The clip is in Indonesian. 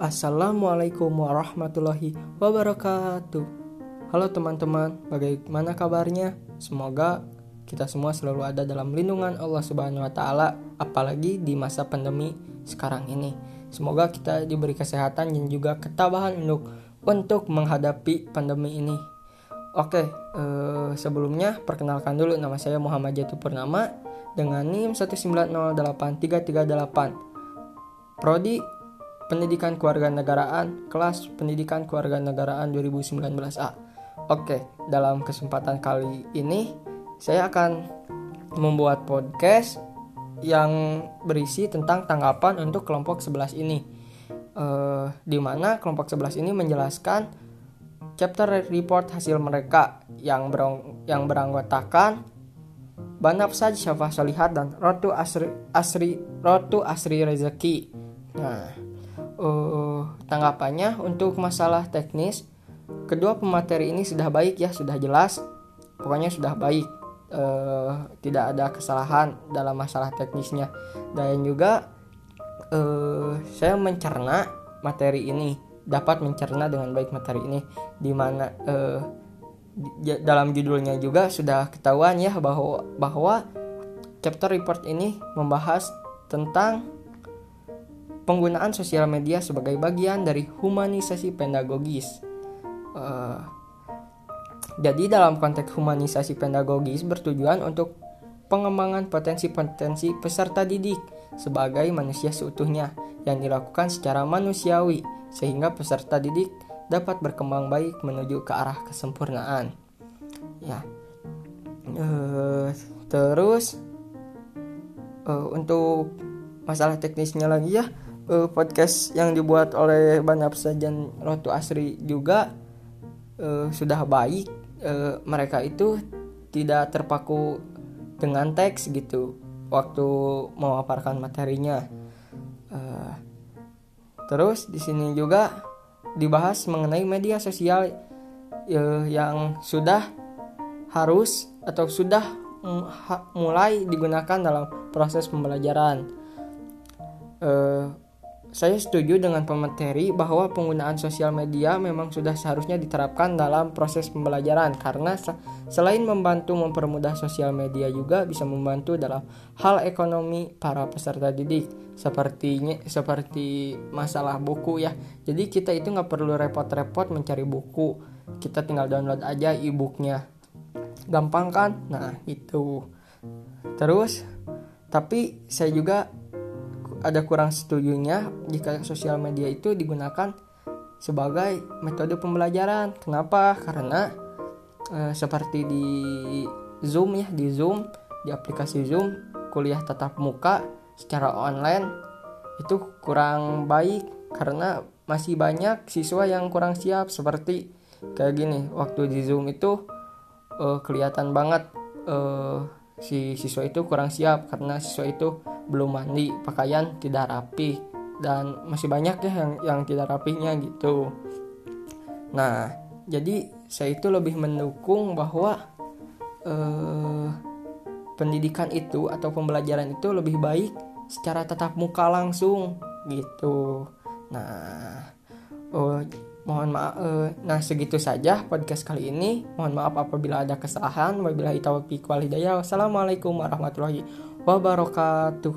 Assalamualaikum warahmatullahi wabarakatuh. Halo teman-teman, bagaimana kabarnya? Semoga kita semua selalu ada dalam lindungan Allah Subhanahu wa taala, apalagi di masa pandemi sekarang ini. Semoga kita diberi kesehatan dan juga ketabahan untuk untuk menghadapi pandemi ini. Oke, eh, sebelumnya perkenalkan dulu nama saya Muhammad Jatuh Purnama dengan NIM 1908338. Prodi Pendidikan Kewarganegaraan, kelas Pendidikan Kewarganegaraan 2019A. Oke, dalam kesempatan kali ini saya akan membuat podcast yang berisi tentang tanggapan untuk kelompok 11 ini. Uh, di mana kelompok 11 ini menjelaskan chapter report hasil mereka yang berang, yang beranggotakan Banafsaj Syafa Solihat dan Rotu Asri Asri Rotu Asri Rezeki. Nah, uh, tanggapannya untuk masalah teknis kedua pemateri ini sudah baik ya sudah jelas. Pokoknya sudah baik. Uh, tidak ada kesalahan dalam masalah teknisnya. Dan juga uh, saya mencerna materi ini dapat mencerna dengan baik materi ini. Di mana uh, dalam judulnya juga sudah ketahuan ya bahwa bahwa chapter report ini membahas tentang penggunaan sosial media sebagai bagian dari humanisasi pedagogis. Uh, jadi dalam konteks humanisasi pedagogis bertujuan untuk pengembangan potensi-potensi peserta didik sebagai manusia seutuhnya yang dilakukan secara manusiawi sehingga peserta didik dapat berkembang baik menuju ke arah kesempurnaan. Ya. Uh, terus uh, untuk masalah teknisnya lagi ya uh, podcast yang dibuat oleh Banapsa dan Rotu Asri juga uh, sudah baik. Uh, mereka itu tidak terpaku dengan teks gitu waktu memaparkan materinya. Uh, terus di sini juga dibahas mengenai media sosial uh, yang sudah harus atau sudah mulai digunakan dalam proses pembelajaran. Uh, saya setuju dengan pemateri bahwa penggunaan sosial media memang sudah seharusnya diterapkan dalam proses pembelajaran karena selain membantu mempermudah sosial media juga bisa membantu dalam hal ekonomi para peserta didik. Sepertinya seperti masalah buku ya. Jadi kita itu nggak perlu repot-repot mencari buku. Kita tinggal download aja e-booknya. Gampang kan? Nah itu. Terus tapi saya juga ada kurang setujunya jika sosial media itu digunakan sebagai metode pembelajaran. Kenapa? Karena e, seperti di Zoom ya, di Zoom, di aplikasi Zoom, kuliah tatap muka secara online itu kurang baik karena masih banyak siswa yang kurang siap seperti kayak gini. Waktu di Zoom itu e, kelihatan banget e, si siswa itu kurang siap karena siswa itu belum mandi pakaian tidak rapi dan masih banyak ya yang yang tidak rapinya gitu. Nah jadi saya itu lebih mendukung bahwa eh, pendidikan itu atau pembelajaran itu lebih baik secara tatap muka langsung gitu. Nah oh, mohon maaf eh, nah segitu saja podcast kali ini. Mohon maaf apabila ada kesalahan. Wabillahi taufiq walhidayah wassalamualaikum warahmatullahi wabarakatuh